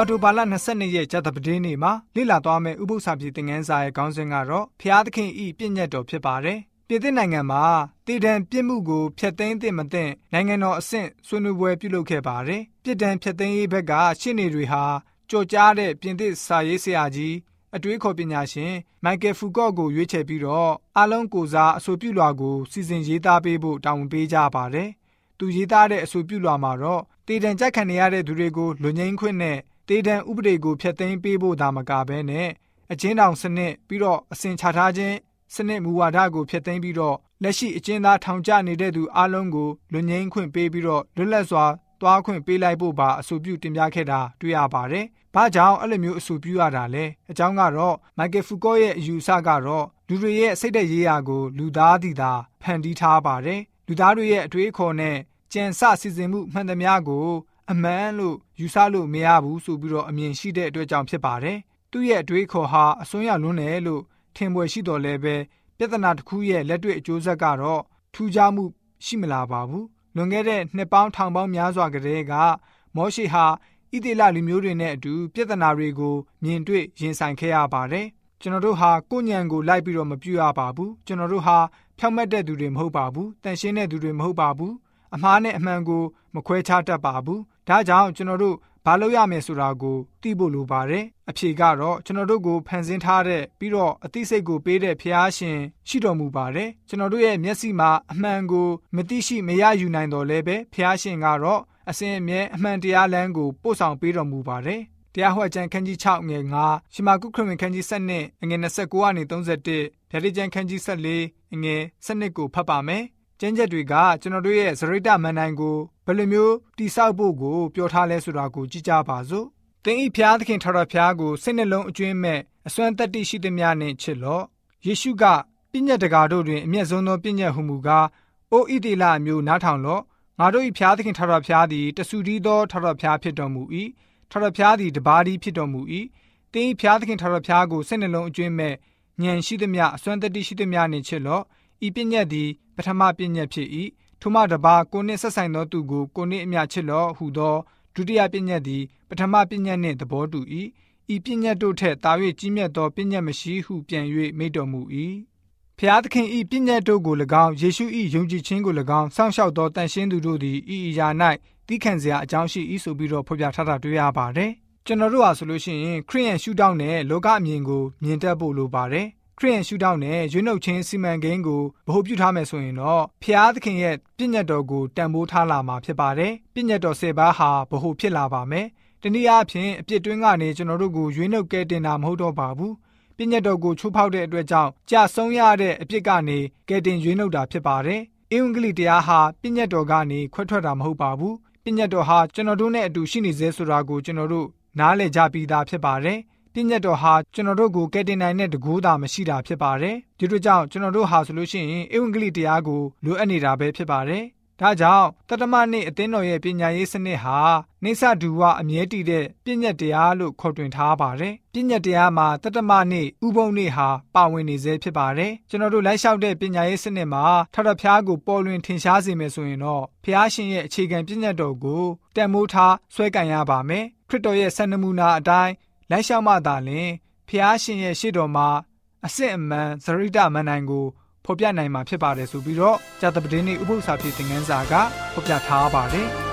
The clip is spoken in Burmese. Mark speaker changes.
Speaker 1: အော်တိုဘာလ22ရက်ဇတ်တပတင်းနေ့မှာလေ့လာသွားမယ့်ဥပုသ္စာပြေသင်ခန်းစာရဲ့ခေါင်းစဉ်ကတော့ဖျားသခင်ဤပြည့်ညတ်တော်ဖြစ်ပါတယ်။ပြည်သစ်နိုင်ငံမှာတည်တံပြစ်မှုကိုဖျက်သိမ်းသင့်မသင့်နိုင်ငံတော်အဆင့်ဆွေးနွေးပွဲပြုလုပ်ခဲ့ပါတယ်။ပြည်တံဖျက်သိမ်းရေးဘက်ကရှင်းနေတွေဟာကြော်ကြားတဲ့ပြင်သစ်စာရေးဆရာကြီးအတွေးခေါ်ပညာရှင်မိုက်ကယ်ဖူကော့ကိုရွေးချယ်ပြီးတော့အလုံးကိုစားအဆိုပြုလွှာကိုစီစဉ်ရေးသားပေးဖို့တာဝန်ပေးကြပါတယ်။သူရေးသားတဲ့အဆိုပြုလွှာမှာတော့တည်တံကြက်ခံရတဲ့သူတွေကိုလွန်ငင်းခွင့်နဲ့ တည်တံဥပဒေကိုဖျက်သိမ်းပေးဖို့ဒါမကဘဲနဲ့အချင်းတောင်စနစ်ပြီးတော့အစဉ်ချထားခြင်းစနစ်မူဝါဒကိုဖျက်သိမ်းပြီးတော့လက်ရှိအကျဉ်းသားထောင်ကျနေတဲ့သူအလုံးကိုလွန်ငင်းခွင့်ပေးပြီးတော့လွတ်လပ်စွာသွားခွင့်ပေးလိုက်ဖို့ပါအဆိုပြုတင်ပြခဲ့တာတွေ့ရပါတယ်။ဘာကြောင့်အဲ့လိုမျိုးအဆိုပြုရတာလဲ။အကြောင်းကတော့မိုက်ကယ်ဖူကောရဲ့အယူအဆကတော့လူတွေရဲ့စိတ်သက်ရေးရာကိုလူသားသည်သာဖန်တီးထားပါတယ်။လူသားတွေရဲ့အတွေးအခေါ်နဲ့ကြံစစီစဉ်မှုမှန်သမျှကို အမှန်လို့ယူဆလို့မရဘူးဆိုပြီးတော့အမြင်ရှိတဲ့အတွက်ကြောင့်ဖြစ်ပါတယ်။သူ့ရဲ့အတွေးခေါ်ဟာအစွန်းရောက်လွန်းတယ်လို့ထင်ပွဲရှိတော်လဲပဲပြဿနာတစ်ခုရဲ့လက်တွေ့အကျိုးဆက်ကတော့ထူးခြားမှုရှိမလာပါဘူး။လွန်ခဲ့တဲ့နှစ်ပေါင်းထောင်ပေါင်းများစွာကတည်းကမောရှိဟာဣသေလလူမျိုးတွေနဲ့အတူပြဿနာတွေကိုမြင်တွေ့ရင်ဆိုင်ခဲ့ရပါတယ်။ကျွန်တော်တို့ဟာကိုညံကိုလိုက်ပြီးတော့မပြူရပါဘူး။ကျွန်တော်တို့ဟာဖြောက်မတ်တဲ့သူတွေမဟုတ်ပါဘူး။တန်ရှင်းတဲ့သူတွေမဟုတ်ပါဘူး။အမှားနဲ့အမှန်ကိုမခွဲခြားတတ်ပါဘူး။ ဒါကြောင့်ကျွန်တော်တို့ဘာလုပ်ရမယ်ဆိုတာကိုသိဖို့လိုပါတယ်။အဖြေကတော့ကျွန်တော်တို့ကိုဖန်ဆင်းထားတဲ့ပြီးတော့အသိစိတ်ကိုပေးတဲ့ဖျားရှင်ရှိတော်မူပါတယ်။ကျွန်တော်တို့ရဲ့မျက်စိမှာအမှန်ကိုမသိရှိမရယူနိုင်တော်လဲပဲဖျားရှင်ကတော့အစဉ်အမြဲအမှန်တရားလမ်းကိုပို့ဆောင်ပေးတော်မူပါတယ်။တရားဟောကျမ်းခန်းကြီး6ငွေ9ရှမာကုခရစ်ဝင်ခန်းကြီး7နဲ့အငယ်29ကနေ31ဗျာဒိကျမ်းခန်းကြီး14အငယ်7ကိုဖတ်ပါမယ်။ ကျမ်းချက်တွေကကျွန်တော်တို့ရဲ့စရိတ္တမန်တိုင်းကိုဘယ်လိုမျိုးတိဆောက်ဖို့ကိုပြောထားလဲဆိုတာကိုကြည့်ကြပါစို့။သင်ဤဖျားသခင်ထာဝရဖျားကိုစိတ်နှလုံးအကျွင်းမဲ့အစွမ်းတတ္တိရှိသည်များနှင့်ချစ်လော့။ယေရှုကပြည့်ညတ်တကာတို့တွင်အမျက်ဆုံးသောပြည့်ညတ်ဟုမူကားအိုဣတိလအမျိုးနားထောင်လော့။ငါတို့ဤဖျားသခင်ထာဝရဖျားသည်တဆူတီးသောထာဝရဖျားဖြစ်တော်မူ၏။ထာဝရဖျားသည်တပါးဒီဖြစ်တော်မူ၏။သင်ဤဖျားသခင်ထာဝရဖျားကိုစိတ်နှလုံးအကျွင်းမဲ့ဉာဏ်ရှိသည်များအစွမ်းတတ္တိရှိသည်များနှင့်ချစ်လော့။ဤပြည့်ညတ်သည် ပထမပညတ်ဖြစ်၏ထိုမှတပါကိုနှင့်ဆက်ဆိုင်သောသူကိုကိုနှင့်အမျှချစ်လော့ဟုသောဒုတိယပညတ်သည်ပထမပညတ်နှင့်သဘောတူ၏ဤပညတ်တို့ထက်သာ၍ကြီးမြတ်သောပညတ်မရှိဟုပြန်၍မိတော်မူ၏ဖျားသခင်ဤပညတ်တို့ကို၎င်းယေရှု၏ယုံကြည်ခြင်းကို၎င်းစောင့်ရှောက်သောတန်ရှင်းသူတို့သည်ဤအရာ၌တိခံစရာအကြောင်းရှိ၏ဆိုပြီးတော့ဖော်ပြထားတာတွေ့ရပါတယ်ကျွန်တော်တို့ဟာဆိုလို့ရှိရင်ခရိယန်ရှုထောင့်နဲ့လောကအမြင်ကိုမြင်တတ်ဖို့လိုပါတယ် ခရစ်ယာန်ရှုထောင့်နဲ့ရွေးနှုတ်ခြင်းစီမံကိန်းကိုဗဟုပြုထားမယ်ဆိုရင်တော့ဖျားသခင်ရဲ့ပြည့်ညတ်တော်ကိုတန်ဖိုးထားလာမှာဖြစ်ပါတယ်။ပြည့်ညတ်တော်၁၀ပါးဟာဗဟုဖြစ်လာပါမယ်။တနည်းအားဖြင့်အပြစ်တွင်းကနေကျွန်တော်တို့ကိုရွေးနှုတ်ကဲတင်တာမဟုတ်တော့ပါဘူး။ပြည့်ညတ်တော်ကိုချိုးဖောက်တဲ့အတွက်ကြောင့်ကြာဆုံးရတဲ့အပြစ်ကနေကဲတင်ရွေးနှုတ်တာဖြစ်ပါတယ်။အင်္ဂလိပ်တရားဟာပြည့်ညတ်တော်ကနေခွဲထွက်တာမဟုတ်ပါဘူး။ပြည့်ညတ်တော်ဟာကျွန်တော်တို့နဲ့အတူရှိနေစေဆိုတာကိုကျွန်တော်တို့နားလည်ကြပြီးသားဖြစ်ပါတယ်။ ပြည့်ညတ်တော်ဟာကျွန်တော်တို့ကိုကယ်တင်နိုင်တဲ့တကူးတာမရှိတာဖြစ်ပါတယ်ဒီတို့ကြောင့်ကျွန်တော်တို့ဟာဆိုလို့ရှိရင်ဧဝံဂေလိတရားကိုလိုအပ်နေတာပဲဖြစ်ပါတယ်ဒါကြောင့်တတမနေ့အသင်းတော်ရဲ့ပညာရေးစနစ်ဟာနေဆဒူဝအမြဲတည်တဲ့ပြည့်ညတ်တရားလို့ခေါ်တွင်ထားပါတယ်။ပြည့်ညတ်တရားမှာတတမနေ့ဥပုံနေ့ဟာပါဝင်နေစေဖြစ်ပါတယ်။ကျွန်တော်တို့လိုက်လျှောက်တဲ့ပညာရေးစနစ်မှာထထဖျားကိုပေါ်လွင်ထင်ရှားစေမယ်ဆိုရင်တော့ဖျားရှင်ရဲ့အခြေခံပြည့်ညတ်တော်ကိုတန်မိုးထားဆွဲကင်ရပါမယ်။ခရစ်တော်ရဲ့စံနမူနာအတိုင်း လိုက်လျှောက်မှသာလျှင်ဖျားရှင်ရဲ့ရှေ့တော်မှာအစစ်အမှန်သရိတမန်နိုင်ကိုဖော်ပြနိုင်မှာဖြစ်ပါတယ်ဆိုပြီးတော့ဇာတပတင်းနေ့ဥပုသ္စာဖြစ်တဲ့ငန်းစာကဖော်ပြထားပါတယ်။